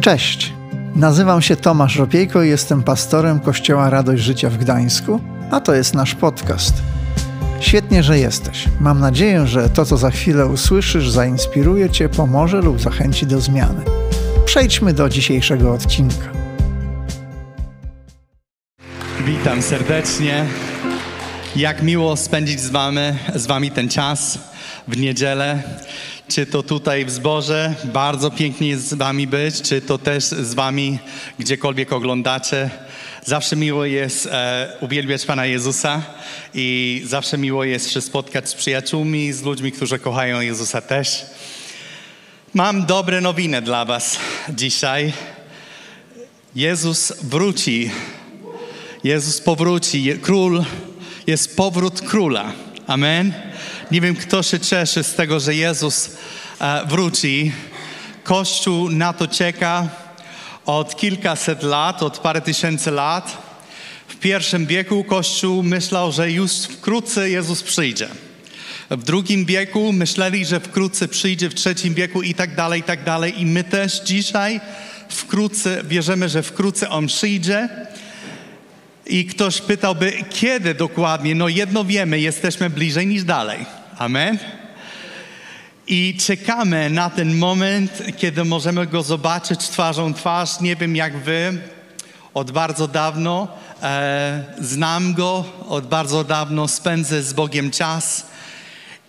Cześć, nazywam się Tomasz Ropiejko i jestem pastorem Kościoła Radość Życia w Gdańsku, a to jest nasz podcast. Świetnie, że jesteś. Mam nadzieję, że to, co za chwilę usłyszysz, zainspiruje Cię, pomoże lub zachęci do zmiany. Przejdźmy do dzisiejszego odcinka. Witam serdecznie. Jak miło spędzić z wami, z wami ten czas w niedzielę. Czy to tutaj w zborze, bardzo pięknie jest z wami być, czy to też z wami gdziekolwiek oglądacie. Zawsze miło jest e, uwielbiać Pana Jezusa i zawsze miło jest się spotkać z przyjaciółmi, z ludźmi, którzy kochają Jezusa też. Mam dobre nowiny dla was dzisiaj. Jezus wróci. Jezus powróci. Król, jest powrót króla. Amen. Nie wiem, kto się cieszy z tego, że Jezus e, wróci. Kościół na to czeka od kilkaset lat, od parę tysięcy lat. W pierwszym wieku Kościół myślał, że już wkrótce Jezus przyjdzie. W drugim wieku myśleli, że wkrótce przyjdzie, w trzecim wieku i tak dalej, i tak dalej. I my też dzisiaj wkrótce wierzymy, że wkrótce On przyjdzie. I ktoś pytałby, kiedy dokładnie? No jedno wiemy, jesteśmy bliżej niż dalej. Amen. I czekamy na ten moment, kiedy możemy go zobaczyć twarzą twarz. Nie wiem jak wy, od bardzo dawno e, znam go, od bardzo dawno spędzę z Bogiem czas.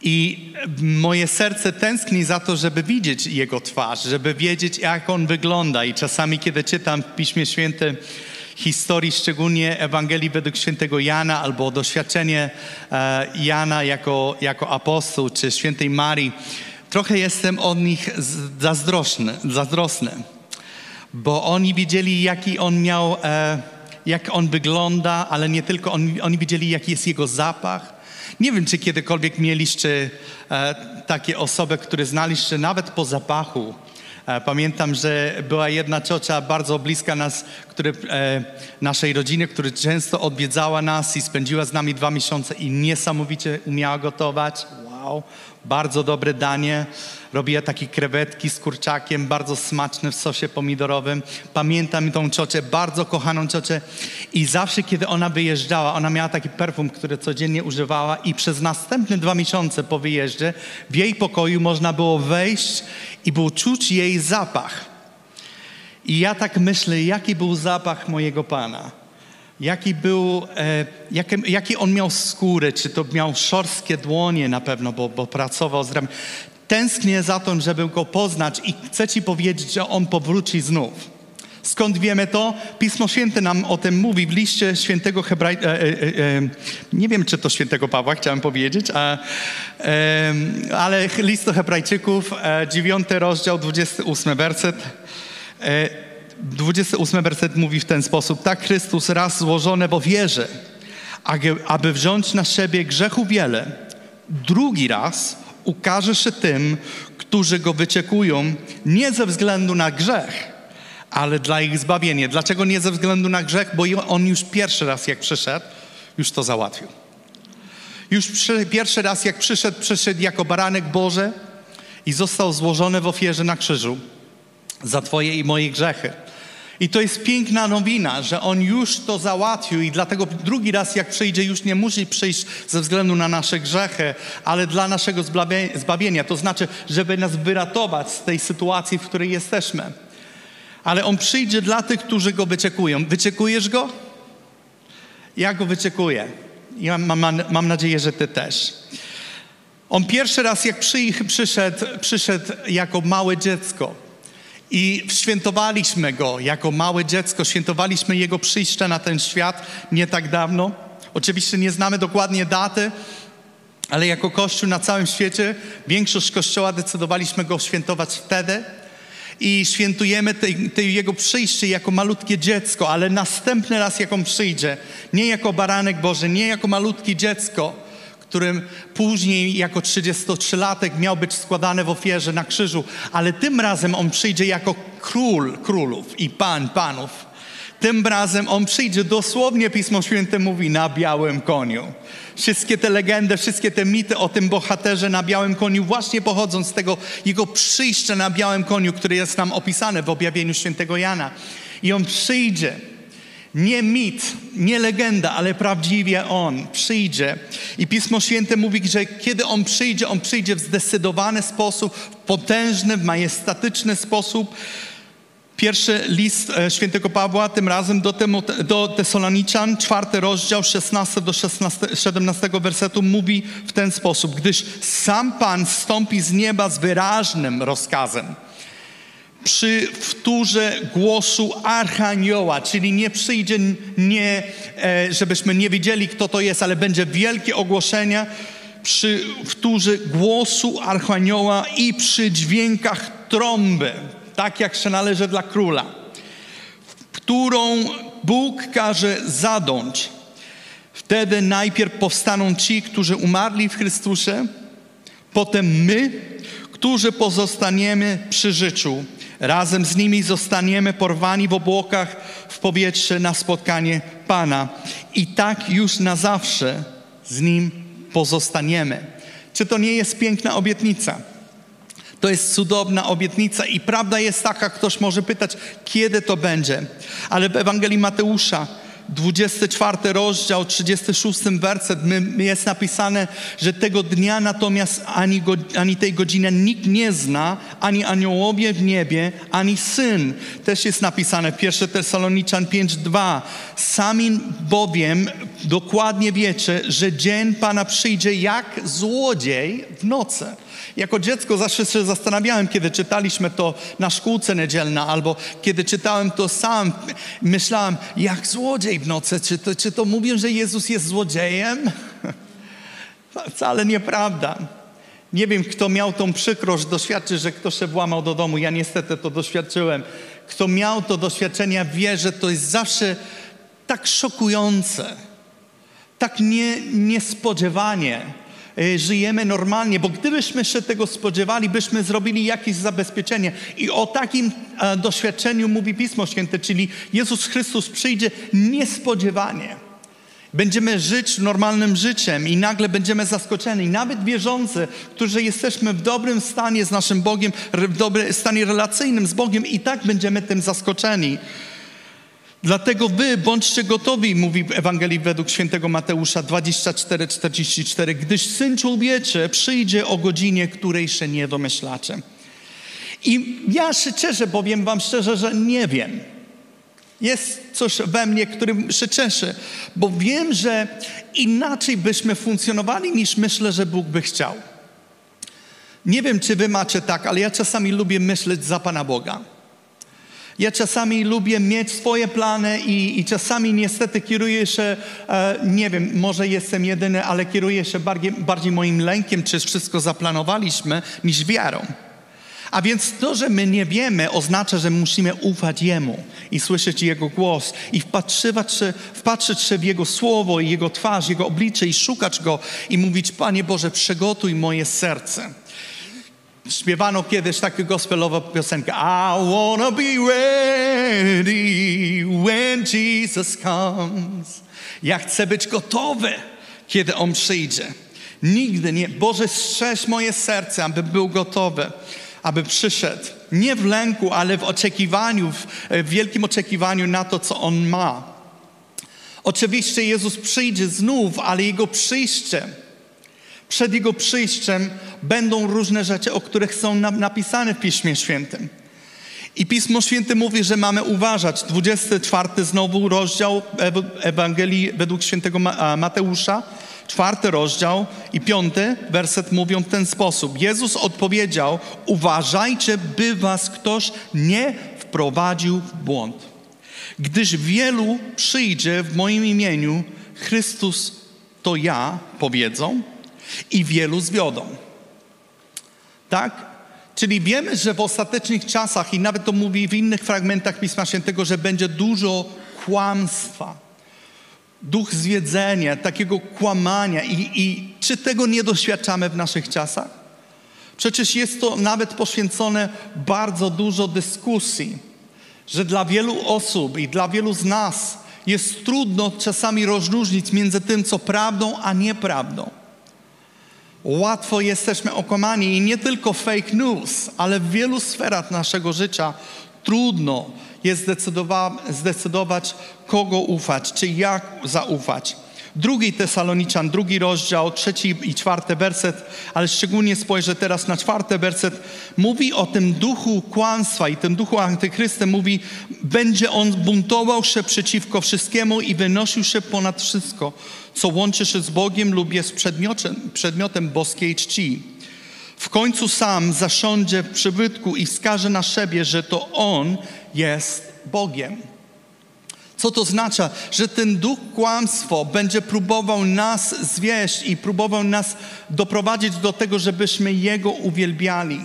I moje serce tęskni za to, żeby widzieć Jego twarz, żeby wiedzieć, jak On wygląda. I czasami, kiedy czytam w Piśmie Świętym historii, szczególnie Ewangelii według świętego Jana, albo doświadczenie e, Jana jako, jako apostoł, czy świętej Marii, trochę jestem od nich zazdrosny, zazdrosny bo oni widzieli, jaki on miał, e, jak on wygląda, ale nie tylko, on, oni widzieli, jaki jest jego zapach. Nie wiem, czy kiedykolwiek mieliście e, takie osoby, które znaliście nawet po zapachu. Pamiętam, że była jedna ciocia bardzo bliska nas, który, e, naszej rodziny, która często odwiedzała nas i spędziła z nami dwa miesiące i niesamowicie umiała gotować. Wow, bardzo dobre danie. Robiła takie krewetki z kurczakiem, bardzo smaczne w sosie pomidorowym. Pamiętam tą ciocię, bardzo kochaną ciocię i zawsze, kiedy ona wyjeżdżała, ona miała taki perfum, który codziennie używała i przez następne dwa miesiące po wyjeździe w jej pokoju można było wejść i było czuć jej zapach. I ja tak myślę, jaki był zapach mojego Pana. Jaki był, e, jaki, jaki on miał skórę, czy to miał szorstkie dłonie na pewno, bo, bo pracował z ramię. Tęsknię za tym, żeby go poznać i chcę Ci powiedzieć, że On powróci znów. Skąd wiemy to? Pismo Święte nam o tym mówi w liście świętego Hebraj... E, e, e, nie wiem, czy to świętego Pawła, chciałem powiedzieć, a, ale list do Hebrajczyków, dziewiąty rozdział, 28 werset. 28 werset mówi w ten sposób. Tak Chrystus raz złożone w ofierze, aby wziąć na siebie grzechu wiele, drugi raz ukaże się tym, którzy go wyczekują, nie ze względu na grzech, ale dla ich zbawienia. Dlaczego nie ze względu na grzech? Bo on już pierwszy raz, jak przyszedł, już to załatwił. Już przy, pierwszy raz, jak przyszedł, przyszedł jako baranek Boże i został złożony w ofierze na krzyżu za Twoje i moje grzechy. I to jest piękna nowina, że On już to załatwił i dlatego drugi raz jak przyjdzie już nie musi przyjść ze względu na nasze grzechy, ale dla naszego zbawienia. To znaczy, żeby nas wyratować z tej sytuacji, w której jesteśmy. Ale On przyjdzie dla tych, którzy Go wyczekują. Wyczekujesz Go? Ja Go wyczekuję. Ja mam, mam, nadzieję, że Ty też. On pierwszy raz jak przy, przyszedł, przyszedł jako małe dziecko. I świętowaliśmy Go jako małe dziecko, świętowaliśmy Jego przyjście na ten świat nie tak dawno. Oczywiście nie znamy dokładnie daty, ale jako Kościół na całym świecie, większość Kościoła decydowaliśmy Go świętować wtedy. I świętujemy te, Jego przyjście jako malutkie dziecko, ale następny raz, jak On przyjdzie, nie jako baranek Boży, nie jako malutkie dziecko, którym później jako 33-latek miał być składany w ofierze na krzyżu, ale tym razem on przyjdzie jako król królów i pan panów. Tym razem on przyjdzie, dosłownie Pismo Święte mówi, na białym koniu. Wszystkie te legendy, wszystkie te mity o tym bohaterze na białym koniu właśnie pochodzą z tego jego przyjścia na białym koniu, który jest nam opisany w objawieniu świętego Jana. I on przyjdzie. Nie mit, nie legenda, ale prawdziwie On przyjdzie. I Pismo Święte mówi, że kiedy On przyjdzie, On przyjdzie w zdecydowany sposób, w potężny, w majestatyczny sposób. Pierwszy list e, świętego Pawła, tym razem do, Temo- do czwarty rozdział, 16 do 16, 17 wersetu mówi w ten sposób. Gdyż sam Pan stąpi z nieba z wyraźnym rozkazem przy wtórze głosu archanioła, czyli nie przyjdzie, nie, e, żebyśmy nie wiedzieli, kto to jest, ale będzie wielkie ogłoszenie przy wtórze głosu archanioła i przy dźwiękach trąby, tak jak się należy dla króla, którą Bóg każe zadąć. Wtedy najpierw powstaną ci, którzy umarli w Chrystusie, potem my, którzy pozostaniemy przy życiu. Razem z nimi zostaniemy porwani w obłokach w powietrze na spotkanie Pana. I tak już na zawsze z Nim pozostaniemy. Czy to nie jest piękna obietnica? To jest cudowna obietnica i prawda jest taka, ktoś może pytać, kiedy to będzie. Ale w Ewangelii Mateusza 24 rozdział, 36 werset jest napisane, że tego dnia natomiast ani, go, ani tej godziny nikt nie zna, ani aniołowie w niebie, ani Syn. Też jest napisane w 1 Tesaloniczan 5:2. Sami bowiem dokładnie wiecie, że dzień Pana przyjdzie jak złodziej w nocy. Jako dziecko zawsze się zastanawiałem, kiedy czytaliśmy to na szkółce niedzielna, albo kiedy czytałem to sam, myślałem, jak złodziej w nocy. Czy to, czy to mówią, że Jezus jest złodziejem? Wcale nieprawda. Nie wiem, kto miał tą przykrość doświadczyć, że ktoś się włamał do domu. Ja niestety to doświadczyłem. Kto miał to doświadczenie, wie, że to jest zawsze tak szokujące, tak nie, niespodziewanie żyjemy normalnie, bo gdybyśmy się tego spodziewali, byśmy zrobili jakieś zabezpieczenie. I o takim e, doświadczeniu mówi Pismo Święte, czyli Jezus Chrystus przyjdzie niespodziewanie. Będziemy żyć normalnym życiem i nagle będziemy zaskoczeni. Nawet wierzący, którzy jesteśmy w dobrym stanie z naszym Bogiem, w dobrym stanie relacyjnym z Bogiem, i tak będziemy tym zaskoczeni. Dlatego wy bądźcie gotowi, mówi w Ewangelii według świętego Mateusza 24:44, gdyż Syn Człowieczy przyjdzie o godzinie, której się nie domyślacie. I ja cieszę, powiem wam szczerze, że nie wiem. Jest coś we mnie, którym się cieszę, bo wiem, że inaczej byśmy funkcjonowali niż myślę, że Bóg by chciał. Nie wiem, czy wy macie tak, ale ja czasami lubię myśleć za Pana Boga. Ja czasami lubię mieć swoje plany i, i czasami niestety kieruję się, e, nie wiem, może jestem jedyny, ale kieruję się bardziej, bardziej moim lękiem, czy wszystko zaplanowaliśmy, niż wiarą. A więc to, że my nie wiemy, oznacza, że musimy ufać Jemu i słyszeć Jego głos i wpatrzywać się, wpatrzyć się w Jego słowo i Jego twarz, Jego oblicze i szukać Go i mówić, Panie Boże, przygotuj moje serce. Śpiewano kiedyś taką gospelową piosenkę I wanna be ready when Jesus comes. Ja chcę być gotowy, kiedy On przyjdzie. Nigdy nie. Boże, strzeż moje serce, aby był gotowy, aby przyszedł. Nie w lęku, ale w oczekiwaniu, w wielkim oczekiwaniu na to, co On ma. Oczywiście Jezus przyjdzie znów, ale Jego przyjście przed Jego przyjściem będą różne rzeczy, o których są napisane w Piśmie Świętym. I Pismo Święte mówi, że mamy uważać. 24 znowu rozdział Ewangelii według świętego Mateusza, czwarty rozdział i piąty werset mówią w ten sposób. Jezus odpowiedział, uważajcie, by was ktoś nie wprowadził w błąd. Gdyż wielu przyjdzie w moim imieniu, Chrystus to ja, powiedzą, i wielu zwiodą. Tak? Czyli wiemy, że w ostatecznych czasach, i nawet to mówi w innych fragmentach Pisma Świętego, że będzie dużo kłamstwa, duch zwiedzenia, takiego kłamania. I, I czy tego nie doświadczamy w naszych czasach? Przecież jest to nawet poświęcone bardzo dużo dyskusji że dla wielu osób i dla wielu z nas jest trudno czasami rozróżnić między tym, co prawdą, a nieprawdą. Łatwo jesteśmy okłamani i nie tylko fake news, ale w wielu sferach naszego życia trudno jest zdecydować, kogo ufać, czy jak zaufać. Drugi Tesaloniczan, drugi rozdział, trzeci i czwarty werset, ale szczególnie spojrzę teraz na czwarty werset, mówi o tym duchu kłamstwa i tym duchu antychrystem mówi, będzie on buntował się przeciwko wszystkiemu i wynosił się ponad wszystko, co łączy się z Bogiem lub jest przedmiotem, przedmiotem boskiej czci. W końcu sam zasiądzie w przybytku i wskaże na siebie, że to On jest Bogiem. Co to oznacza? Że ten duch kłamstwo będzie próbował nas zwieść i próbował nas doprowadzić do tego, żebyśmy Jego uwielbiali.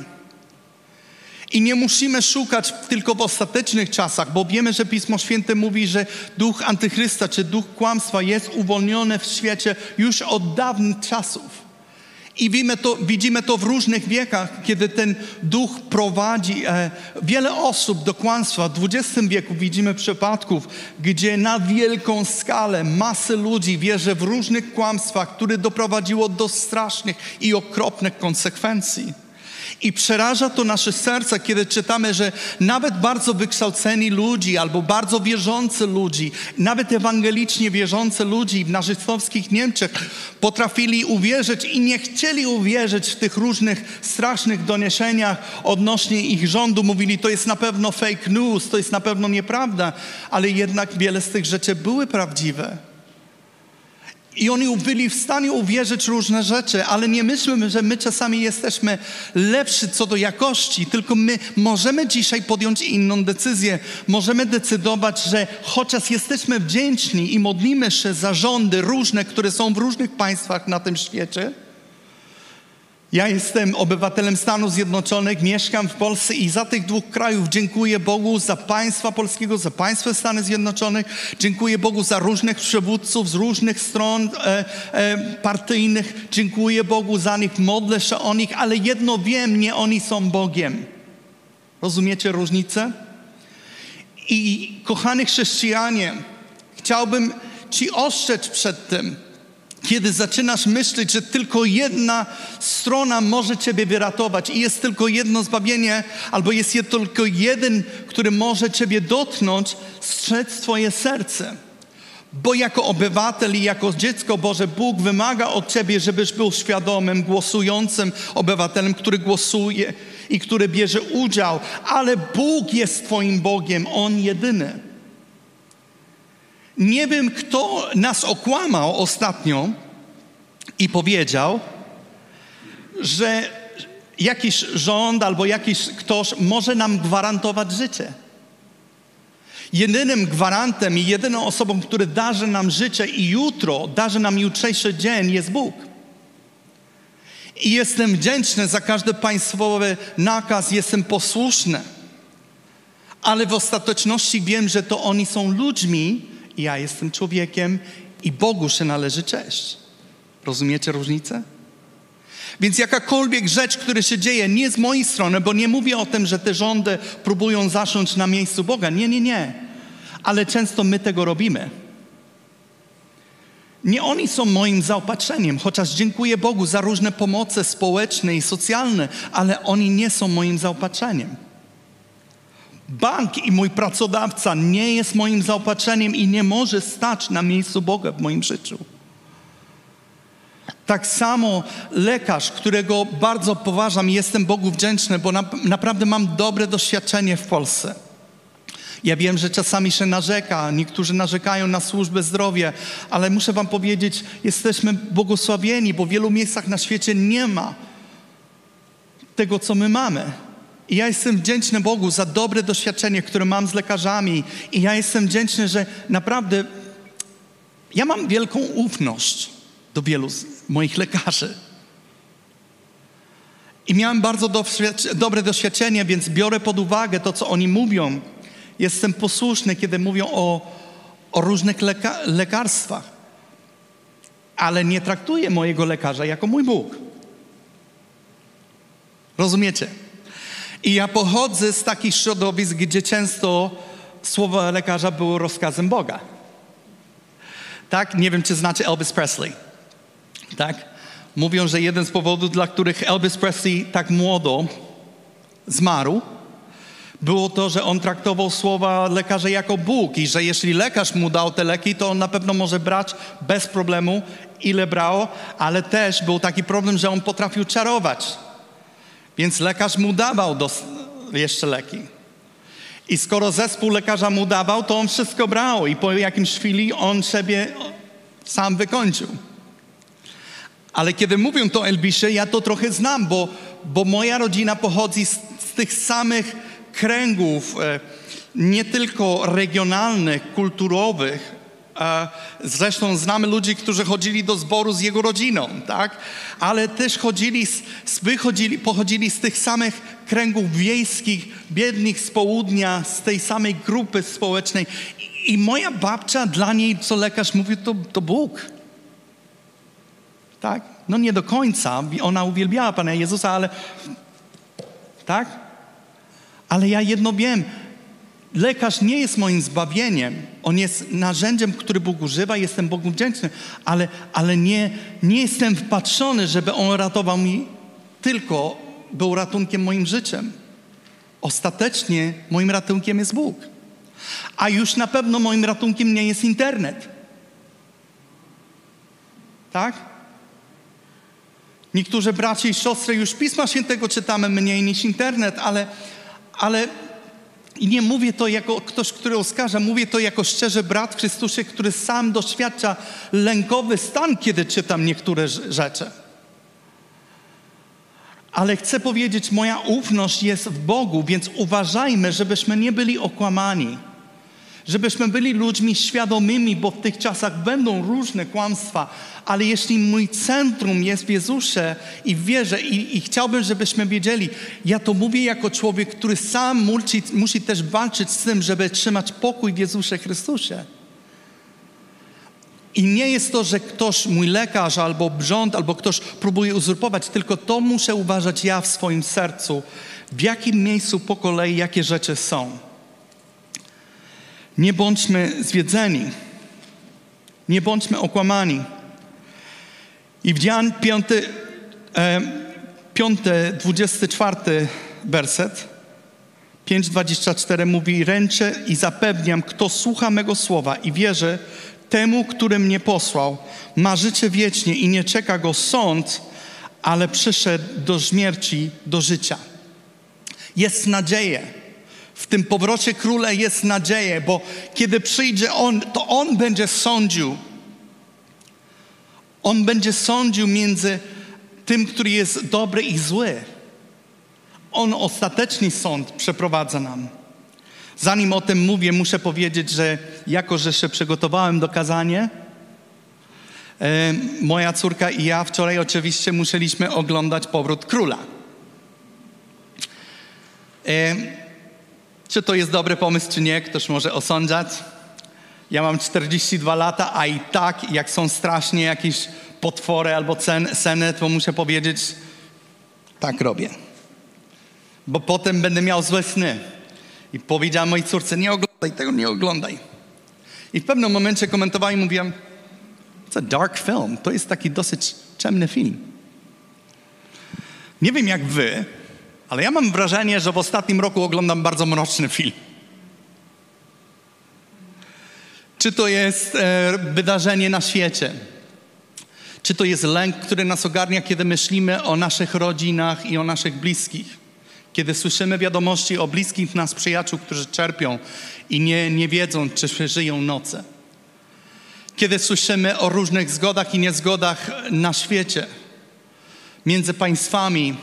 I nie musimy szukać tylko w ostatecznych czasach, bo wiemy, że Pismo Święte mówi, że duch antychrysta czy duch kłamstwa jest uwolniony w świecie już od dawnych czasów. I widzimy to, widzimy to w różnych wiekach, kiedy ten duch prowadzi e, wiele osób do kłamstwa. W XX wieku widzimy przypadków, gdzie na wielką skalę masy ludzi wierzy w różnych kłamstwach, które doprowadziło do strasznych i okropnych konsekwencji. I przeraża to nasze serca, kiedy czytamy, że nawet bardzo wykształceni ludzi albo bardzo wierzący ludzi, nawet ewangelicznie wierzący ludzi w nazistowskich Niemczech potrafili uwierzyć i nie chcieli uwierzyć w tych różnych strasznych doniesieniach odnośnie ich rządu. Mówili, to jest na pewno fake news, to jest na pewno nieprawda, ale jednak wiele z tych rzeczy były prawdziwe. I oni byli w stanie uwierzyć różne rzeczy, ale nie myślmy, że my czasami jesteśmy lepsi co do jakości, tylko my możemy dzisiaj podjąć inną decyzję. Możemy decydować, że chociaż jesteśmy wdzięczni i modlimy się za rządy różne, które są w różnych państwach na tym świecie, ja jestem obywatelem Stanów Zjednoczonych, mieszkam w Polsce i za tych dwóch krajów dziękuję Bogu za państwa polskiego, za państwo Stanów Zjednoczonych. Dziękuję Bogu za różnych przywódców z różnych stron e, e, partyjnych. Dziękuję Bogu za nich, modlę się o nich, ale jedno wiem, nie oni są Bogiem. Rozumiecie różnicę? I kochani chrześcijanie, chciałbym Ci ostrzec przed tym, kiedy zaczynasz myśleć, że tylko jedna strona może Ciebie wyratować i jest tylko jedno zbawienie, albo jest tylko jeden, który może Ciebie dotknąć, strzec Twoje serce. Bo jako obywatel i jako dziecko Boże, Bóg wymaga od Ciebie, żebyś był świadomym, głosującym obywatelem, który głosuje i który bierze udział, ale Bóg jest Twoim Bogiem, On jedyny. Nie wiem, kto nas okłamał ostatnio i powiedział, że jakiś rząd albo jakiś ktoś może nam gwarantować życie. Jedynym gwarantem i jedyną osobą, który darzy nam życie i jutro, darzy nam jutrzejszy dzień jest Bóg. I jestem wdzięczny za każdy państwowy nakaz, jestem posłuszny. Ale w ostateczności wiem, że to oni są ludźmi, ja jestem człowiekiem i Bogu się należy cześć. Rozumiecie różnicę? Więc jakakolwiek rzecz, która się dzieje, nie z mojej strony, bo nie mówię o tym, że te rządy próbują zasiąść na miejscu Boga. Nie, nie, nie. Ale często my tego robimy. Nie oni są moim zaopatrzeniem, chociaż dziękuję Bogu za różne pomoce społeczne i socjalne, ale oni nie są moim zaopatrzeniem. Bank i mój pracodawca nie jest moim zaopatrzeniem i nie może stać na miejscu Boga w moim życiu. Tak samo lekarz, którego bardzo poważam i jestem Bogu wdzięczny, bo na, naprawdę mam dobre doświadczenie w Polsce. Ja wiem, że czasami się narzeka, niektórzy narzekają na służbę zdrowia, ale muszę Wam powiedzieć, jesteśmy błogosławieni, bo w wielu miejscach na świecie nie ma tego, co my mamy. I ja jestem wdzięczny Bogu za dobre doświadczenie, które mam z lekarzami. I ja jestem wdzięczny, że naprawdę ja mam wielką ufność do wielu moich lekarzy. I miałem bardzo dobre doświadczenie, więc biorę pod uwagę to, co oni mówią. Jestem posłuszny, kiedy mówią o, o różnych leka lekarstwach. Ale nie traktuję mojego lekarza jako mój Bóg. Rozumiecie? I ja pochodzę z takich środowisk, gdzie często słowo lekarza było rozkazem Boga. Tak? Nie wiem, czy znacie Elvis Presley. Tak? Mówią, że jeden z powodów, dla których Elvis Presley tak młodo zmarł, było to, że on traktował słowa lekarza jako Bóg i że jeśli lekarz mu dał te leki, to on na pewno może brać bez problemu, ile brało, ale też był taki problem, że on potrafił czarować. Więc lekarz mu dawał dos- jeszcze leki. I skoro zespół lekarza mu dawał, to on wszystko brał i po jakimś chwili on siebie sam wykończył. Ale kiedy mówią to Elbisie, ja to trochę znam, bo, bo moja rodzina pochodzi z, z tych samych kręgów, e, nie tylko regionalnych, kulturowych. E, zresztą znamy ludzi, którzy chodzili do zboru z jego rodziną, tak? Ale też chodzili, wychodzili, pochodzili z tych samych kręgów wiejskich, biednych z południa, z tej samej grupy społecznej. I, i moja babcia, dla niej, co lekarz mówił, to, to Bóg. Tak? No nie do końca. Ona uwielbiała Pana Jezusa, ale tak? Ale ja jedno wiem. Lekarz nie jest moim zbawieniem. On jest narzędziem, który Bóg używa. Jestem Bogu wdzięczny, ale, ale nie, nie jestem wpatrzony, żeby On ratował mi tylko, był ratunkiem moim życiem. Ostatecznie moim ratunkiem jest Bóg. A już na pewno moim ratunkiem nie jest internet. Tak? Niektórzy bracia i siostry już Pisma Świętego czytamy mniej niż internet, ale, ale i nie mówię to jako ktoś, który oskarża, mówię to jako szczerze brat w Chrystusie, który sam doświadcza lękowy stan, kiedy czytam niektóre rzeczy. Ale chcę powiedzieć, moja ufność jest w Bogu, więc uważajmy, żebyśmy nie byli okłamani. Żebyśmy byli ludźmi świadomymi, bo w tych czasach będą różne kłamstwa, ale jeśli mój centrum jest w Jezusie i w wierze i, i chciałbym, żebyśmy wiedzieli, ja to mówię jako człowiek, który sam musi, musi też walczyć z tym, żeby trzymać pokój w Jezusie Chrystusie. I nie jest to, że ktoś, mój lekarz albo rząd, albo ktoś próbuje uzurpować, tylko to muszę uważać ja w swoim sercu, w jakim miejscu po kolei jakie rzeczy są. Nie bądźmy zwiedzeni. Nie bądźmy okłamani. I w Jan 5, e, 5 24 werset, 5,24 mówi: Ręczę i zapewniam, kto słucha mego słowa i wierzy temu, który mnie posłał, ma życie wiecznie i nie czeka go sąd, ale przyszedł do śmierci, do życia. Jest nadzieja. W tym powrocie króla jest nadzieja, bo kiedy przyjdzie On, to On będzie sądził. On będzie sądził między tym, który jest dobry i zły. On ostateczny sąd przeprowadza nam. Zanim o tym mówię, muszę powiedzieć, że jako, że się przygotowałem do kazania, e, moja córka i ja wczoraj oczywiście musieliśmy oglądać Powrót Króla. E, czy to jest dobry pomysł, czy nie, ktoś może osądzać. Ja mam 42 lata, a i tak, jak są strasznie jakieś potwory albo sceny, to muszę powiedzieć, tak robię. Bo potem będę miał złe sny. I powiedziałam mojej córce, nie oglądaj tego, nie oglądaj. I w pewnym momencie komentowałem i mówiłem, it's dark film. To jest taki dosyć ciemny film. Nie wiem jak wy, ale ja mam wrażenie, że w ostatnim roku oglądam bardzo mroczny film. Czy to jest e, wydarzenie na świecie? Czy to jest lęk, który nas ogarnia, kiedy myślimy o naszych rodzinach i o naszych bliskich? Kiedy słyszymy wiadomości o bliskich nas przyjaciół, którzy czerpią i nie, nie wiedzą, czy przeżyją noce. Kiedy słyszymy o różnych zgodach i niezgodach na świecie, między państwami,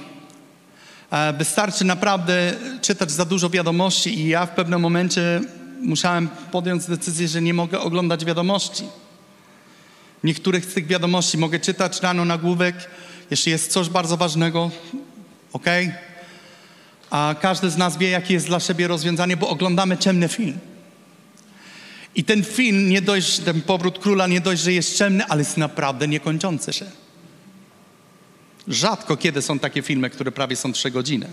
wystarczy naprawdę czytać za dużo wiadomości i ja w pewnym momencie musiałem podjąć decyzję, że nie mogę oglądać wiadomości. Niektórych z tych wiadomości mogę czytać rano nagłówek, jeśli jest coś bardzo ważnego, ok? A każdy z nas wie, jakie jest dla siebie rozwiązanie, bo oglądamy ciemny film. I ten film, nie dość, ten powrót króla, nie dość, że jest ciemny, ale jest naprawdę niekończący się. Rzadko kiedy są takie filmy, które prawie są trzy godziny.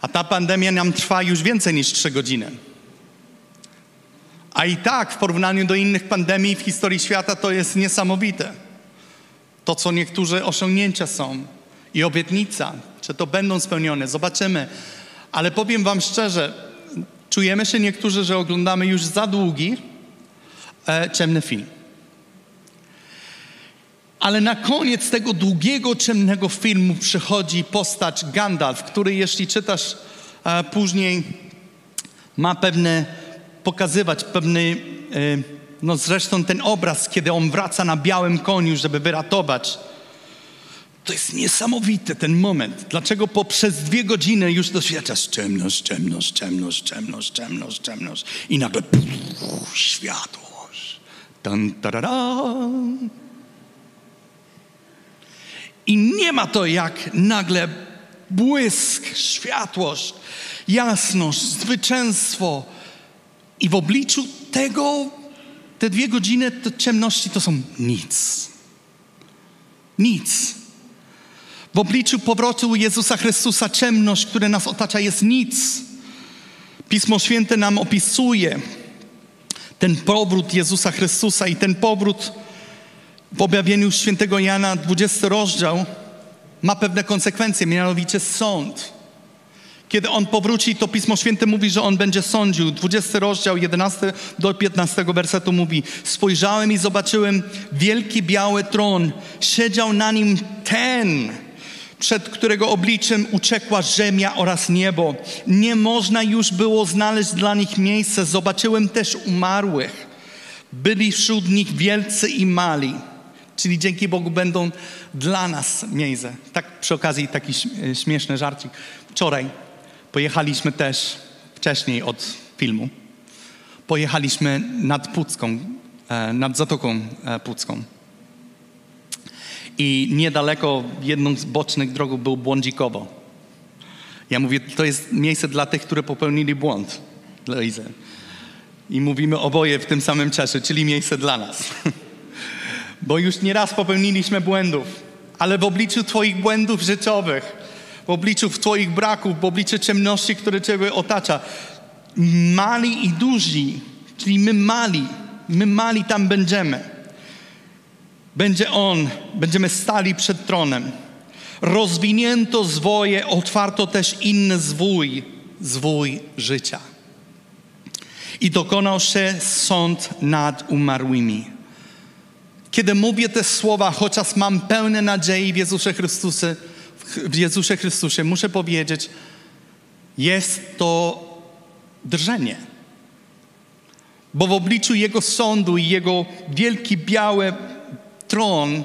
A ta pandemia nam trwa już więcej niż trzy godziny. A i tak w porównaniu do innych pandemii w historii świata to jest niesamowite. To, co niektóre osiągnięcia są i obietnica, czy to będą spełnione, zobaczymy. Ale powiem Wam szczerze, czujemy się niektórzy, że oglądamy już za długi e, ciemny film. Ale na koniec tego długiego, ciemnego filmu przychodzi postać Gandalf, który jeśli czytasz e, później, ma pewne, pokazywać pewny, e, no zresztą ten obraz, kiedy on wraca na białym koniu, żeby wyratować. To jest niesamowity ten moment. Dlaczego poprzez dwie godziny już doświadczasz ciemność, ciemność, ciemność, ciemność, ciemność, ciemność i nagle puf, światłość. Tan, tararam. I nie ma to jak nagle błysk, światłość, jasność, zwycięstwo. I w obliczu tego, te dwie godziny to ciemności to są nic. Nic. W obliczu powrotu Jezusa Chrystusa ciemność, która nas otacza, jest nic. Pismo Święte nam opisuje ten powrót Jezusa Chrystusa i ten powrót w objawieniu świętego Jana, 20 rozdział, ma pewne konsekwencje, mianowicie sąd. Kiedy on powróci, to Pismo Święte mówi, że on będzie sądził. 20 rozdział, 11 do 15 wersetu mówi: Spojrzałem i zobaczyłem wielki biały tron, siedział na nim ten, przed którego obliczem uciekła ziemia oraz niebo. Nie można już było znaleźć dla nich miejsca. Zobaczyłem też umarłych. Byli wśród nich wielcy i mali Czyli dzięki Bogu będą dla nas miejsce. Tak przy okazji taki śmieszny żarcik. Wczoraj pojechaliśmy też, wcześniej od filmu, pojechaliśmy nad Pucką, e, nad Zatoką e, Pucką. I niedaleko jedną z bocznych drogów był Błądzikowo. Ja mówię, to jest miejsce dla tych, które popełnili błąd. Dla Izy. I mówimy oboje w tym samym czasie, czyli miejsce dla nas. bo już nieraz popełniliśmy błędów, ale w obliczu Twoich błędów życiowych, w obliczu Twoich braków, w obliczu ciemności, które Ciebie otacza, mali i duzi, czyli my mali, my mali tam będziemy. Będzie On, będziemy stali przed tronem. Rozwinięto zwoje, otwarto też inny zwój, zwój życia. I dokonał się sąd nad umarłymi. Kiedy mówię te słowa, chociaż mam pełne nadziei w Jezusie Chrystusie, w Jezusie Chrystusie, muszę powiedzieć, jest to drżenie. Bo w obliczu Jego sądu i Jego wielki biały tron,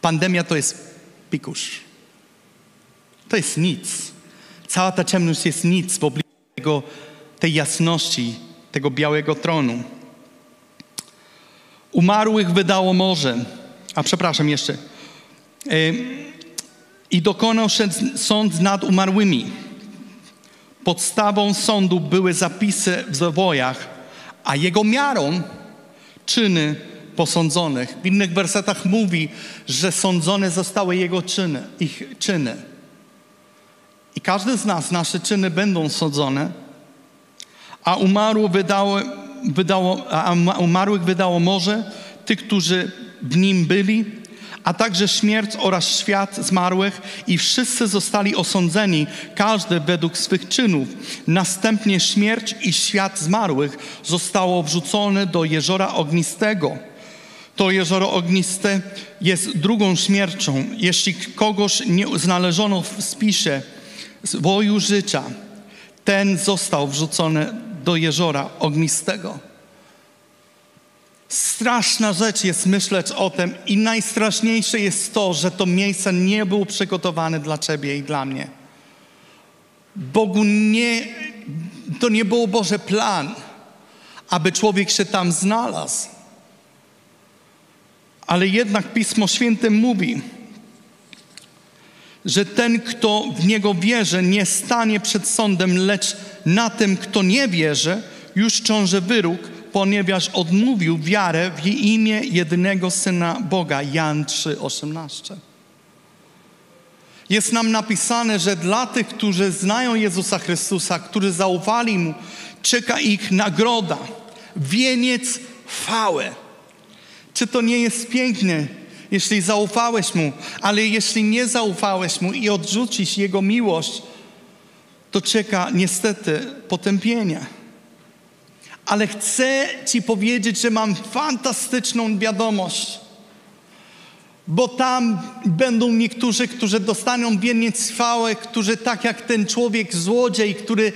pandemia to jest pikusz. To jest nic. Cała ta ciemność jest nic w obliczu tego, tej jasności, tego białego tronu. Umarłych wydało morze, a przepraszam jeszcze. E, I dokonał sąd nad umarłymi. Podstawą sądu były zapisy w zawojach, a jego miarą czyny posądzonych. W innych wersetach mówi, że sądzone zostały jego czyny, ich czyny. I każdy z nas, nasze czyny będą sądzone, a umarły wydały wydało, a umarłych wydało morze, tych, którzy w nim byli, a także śmierć oraz świat zmarłych i wszyscy zostali osądzeni, każdy według swych czynów. Następnie śmierć i świat zmarłych zostało wrzucone do jeziora ognistego. To jezioro ogniste jest drugą śmiercią. Jeśli kogoś nie znaleziono w spisie woju życia, ten został wrzucony do jeziora ognistego. Straszna rzecz jest myśleć o tym i najstraszniejsze jest to, że to miejsce nie było przygotowane dla Ciebie i dla mnie. Bogu nie, to nie był Boże plan, aby człowiek się tam znalazł. Ale jednak Pismo Święte mówi, że ten, kto w Niego wierzy, nie stanie przed sądem, lecz na tym, kto nie wierzy, już ciąży wyrok, ponieważ odmówił wiarę w imię jedynego Syna Boga. Jan 3,18. Jest nam napisane, że dla tych, którzy znają Jezusa Chrystusa, którzy zaufali Mu, czeka ich nagroda, wieniec chwały. Czy to nie jest piękne, jeśli zaufałeś Mu, ale jeśli nie zaufałeś Mu i odrzucisz Jego miłość, to czeka niestety potępienie. Ale chcę Ci powiedzieć, że mam fantastyczną wiadomość. Bo tam będą niektórzy, którzy dostaną wieniec chwały, którzy tak jak ten człowiek złodziej, który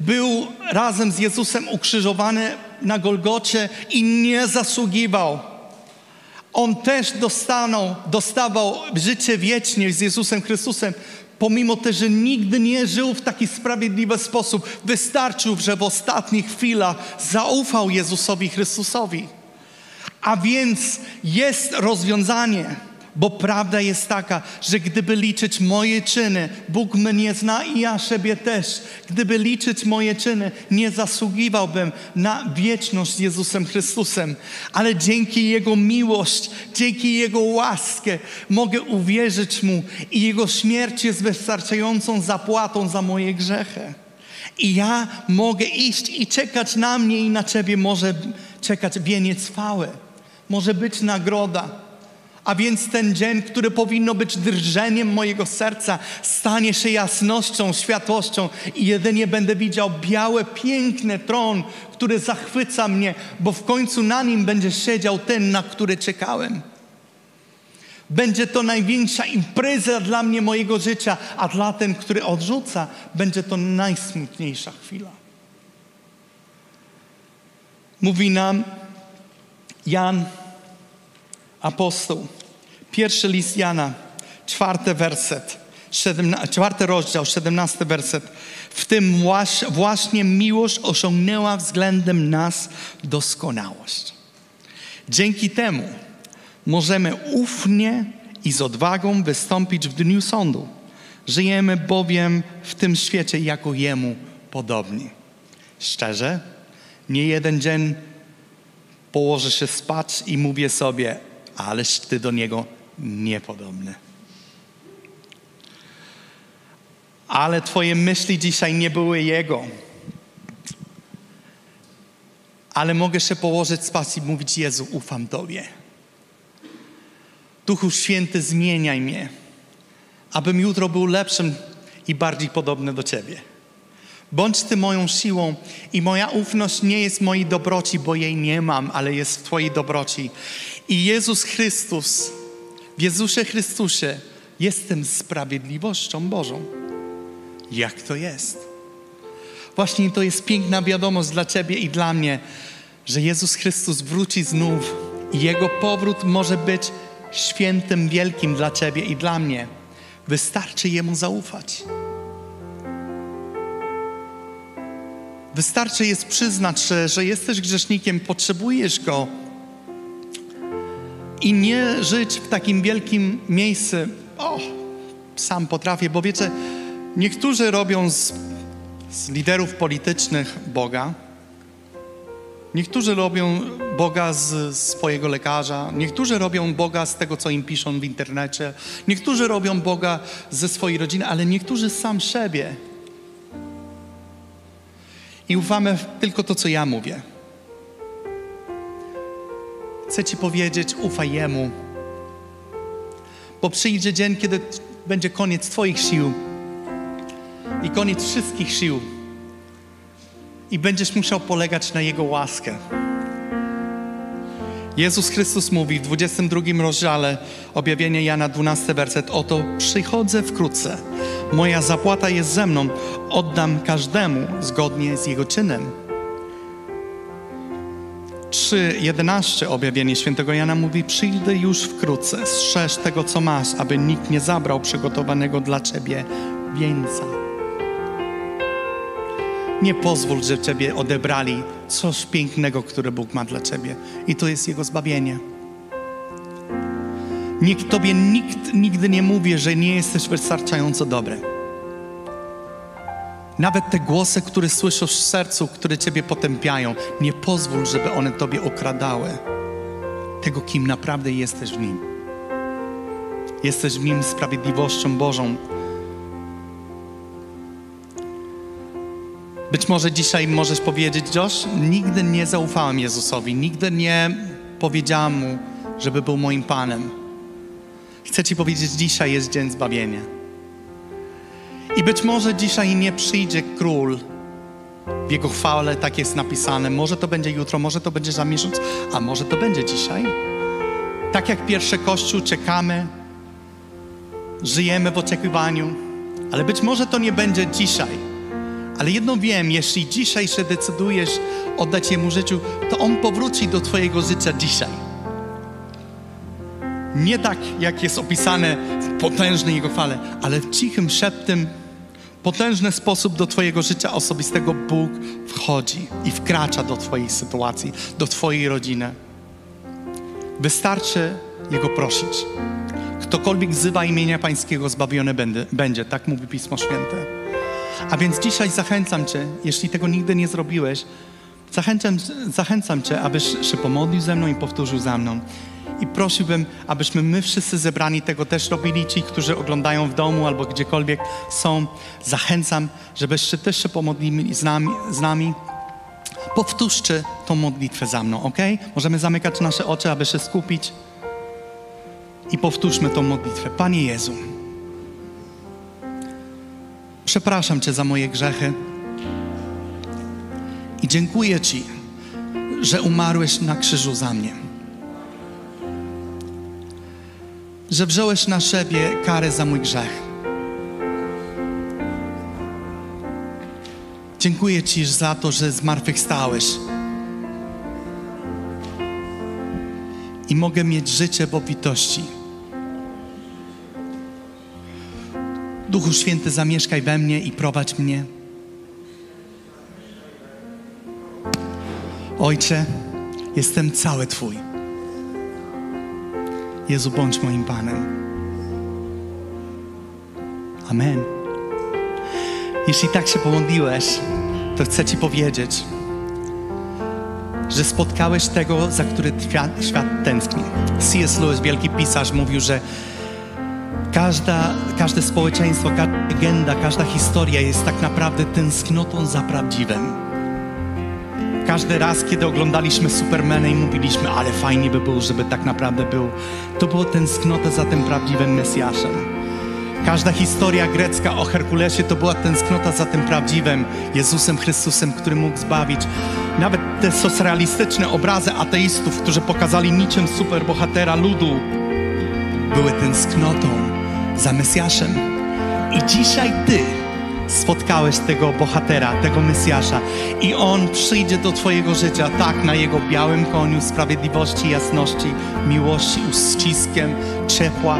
był razem z Jezusem ukrzyżowany na Golgocie i nie zasługiwał. On też dostaną, dostawał życie wieczne z Jezusem Chrystusem, pomimo też, że nigdy nie żył w taki sprawiedliwy sposób. Wystarczył, że w ostatnich chwilach zaufał Jezusowi Chrystusowi. A więc jest rozwiązanie. Bo prawda jest taka, że gdyby liczyć moje czyny, Bóg mnie zna i ja siebie też. Gdyby liczyć moje czyny, nie zasługiwałbym na wieczność z Jezusem Chrystusem. Ale dzięki Jego miłość, dzięki Jego łaskę mogę uwierzyć Mu i Jego śmierć jest wystarczającą zapłatą za moje grzechy. I ja mogę iść i czekać na mnie i na Ciebie może czekać wieniec chwały. Może być nagroda. A więc ten dzień, który powinno być drżeniem mojego serca, stanie się jasnością, światłością i jedynie będę widział biały, piękny tron, który zachwyca mnie, bo w końcu na nim będzie siedział ten, na który czekałem. Będzie to największa impreza dla mnie mojego życia, a dla ten, który odrzuca, będzie to najsmutniejsza chwila. Mówi nam Jan apostoł. Pierwszy list Jana, czwarty werset, czwarty rozdział, siedemnasty werset. W tym właśnie miłość osiągnęła względem nas doskonałość. Dzięki temu możemy ufnie i z odwagą wystąpić w dniu sądu. Żyjemy bowiem w tym świecie jako Jemu podobni. Szczerze, nie jeden dzień położę się spać i mówię sobie, ależ ty do Niego niepodobny. Ale Twoje myśli dzisiaj nie były Jego. Ale mogę się położyć spać i mówić: Jezu, ufam Tobie. Duchu Święty, zmieniaj mnie, abym jutro był lepszym i bardziej podobny do Ciebie. Bądź Ty moją siłą i moja ufność nie jest mojej dobroci, bo jej nie mam, ale jest w Twojej dobroci. I Jezus Chrystus, w Jezusie Chrystusie jestem sprawiedliwością Bożą. Jak to jest? Właśnie to jest piękna wiadomość dla Ciebie i dla mnie, że Jezus Chrystus wróci znów i Jego powrót może być świętym wielkim dla Ciebie i dla mnie. Wystarczy Jemu zaufać. Wystarczy jest przyznać, że, że jesteś grzesznikiem, potrzebujesz Go i nie żyć w takim wielkim miejscu. O, sam potrafię, bo wiecie, niektórzy robią z, z liderów politycznych Boga, Niektórzy robią Boga z swojego lekarza, niektórzy robią Boga z tego, co im piszą w internecie, niektórzy robią Boga ze swojej rodziny, ale niektórzy sam siebie. I ufamy tylko to, co ja mówię. Chcę Ci powiedzieć, ufaj Jemu. Bo przyjdzie dzień, kiedy będzie koniec Twoich sił i koniec wszystkich sił. I będziesz musiał polegać na Jego łaskę. Jezus Chrystus mówi w 22 rozdziale objawienia Jana 12 werset Oto przychodzę wkrótce. Moja zapłata jest ze mną. Oddam każdemu zgodnie z jego czynem. 3:11 objawienie świętego Jana mówi: Przyjdę już wkrótce, strzeż tego, co masz, aby nikt nie zabrał przygotowanego dla ciebie wieńca. Nie pozwól, że ciebie odebrali coś pięknego, które Bóg ma dla ciebie. I to jest Jego zbawienie. Nikt tobie nikt nigdy nie mówi, że nie jesteś wystarczająco dobry. Nawet te głosy, które słyszysz w sercu, które ciebie potępiają, nie pozwól, żeby one tobie okradały tego, kim naprawdę jesteś w nim. Jesteś w nim sprawiedliwością Bożą. Być może dzisiaj możesz powiedzieć, Josh, nigdy nie zaufałem Jezusowi, nigdy nie powiedziałam Mu, żeby był moim Panem. Chcę Ci powiedzieć, dzisiaj jest dzień zbawienia. I być może dzisiaj nie przyjdzie król w Jego chwale, tak jest napisane. Może to będzie jutro, może to będzie za miesiąc, a może to będzie dzisiaj. Tak jak pierwszy Kościół czekamy, żyjemy w oczekiwaniu, ale być może to nie będzie dzisiaj. Ale jedno wiem, jeśli dzisiaj się decydujesz oddać Jemu życiu, to On powróci do Twojego życia dzisiaj. Nie tak, jak jest opisane w potężnej Jego chwale, ale w cichym szeptem, potężny sposób do Twojego życia osobistego Bóg wchodzi i wkracza do Twojej sytuacji, do Twojej rodziny. Wystarczy Jego prosić. Ktokolwiek wzywa imienia Pańskiego, zbawiony będzie. Tak mówi Pismo Święte. A więc dzisiaj zachęcam Cię, jeśli tego nigdy nie zrobiłeś, zachęcam, zachęcam Cię, abyś się pomodlił ze mną i powtórzył za mną. I prosiłbym, abyśmy my wszyscy zebrani tego też robili, ci, którzy oglądają w domu albo gdziekolwiek są. Zachęcam, żebyście też się pomodlili z nami. Z nami. Powtórzcie tą modlitwę za mną, ok? Możemy zamykać nasze oczy, aby się skupić. I powtórzmy tą modlitwę. Panie Jezu, przepraszam Cię za moje grzechy i dziękuję Ci, że umarłeś na krzyżu za mnie. Że wziąłeś na siebie karę za mój grzech. Dziękuję Ci za to, że zmartwychwstałeś. I mogę mieć życie w obfitości. Duchu Święty, zamieszkaj we mnie i prowadź mnie. Ojcze, jestem cały Twój. Jezu, bądź moim Panem. Amen. Jeśli tak się pomodliłeś, to chcę Ci powiedzieć, że spotkałeś tego, za który świat, świat tęskni. C.S. Lewis, wielki pisarz, mówił, że każda, każde społeczeństwo, każda legenda, każda historia jest tak naprawdę tęsknotą za prawdziwym. Każdy raz, kiedy oglądaliśmy Supermana i mówiliśmy, ale fajnie by było, żeby tak naprawdę był, to było tęsknota za tym prawdziwym Mesjaszem. Każda historia grecka o Herkulesie to była tęsknota za tym prawdziwym Jezusem Chrystusem, który mógł zbawić. Nawet te socrealistyczne obrazy ateistów, którzy pokazali niczym superbohatera ludu, były tęsknotą za Mesjaszem. I dzisiaj Ty spotkałeś tego bohatera, tego Mesjasza i On przyjdzie do Twojego życia tak na Jego białym koniu sprawiedliwości, jasności, miłości, uściskiem, ciepła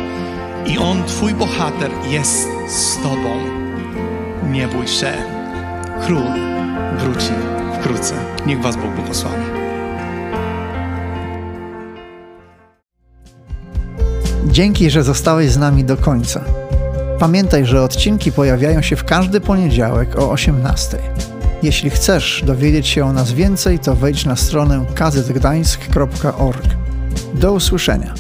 i On, Twój bohater jest z Tobą. Nie bój się. Król wróci wkrótce. Niech Was Bóg błogosławi. Dzięki, że zostałeś z nami do końca. Pamiętaj, że odcinki pojawiają się w każdy poniedziałek o 18. Jeśli chcesz dowiedzieć się o nas więcej, to wejdź na stronę kazetgdańsk.org. Do usłyszenia.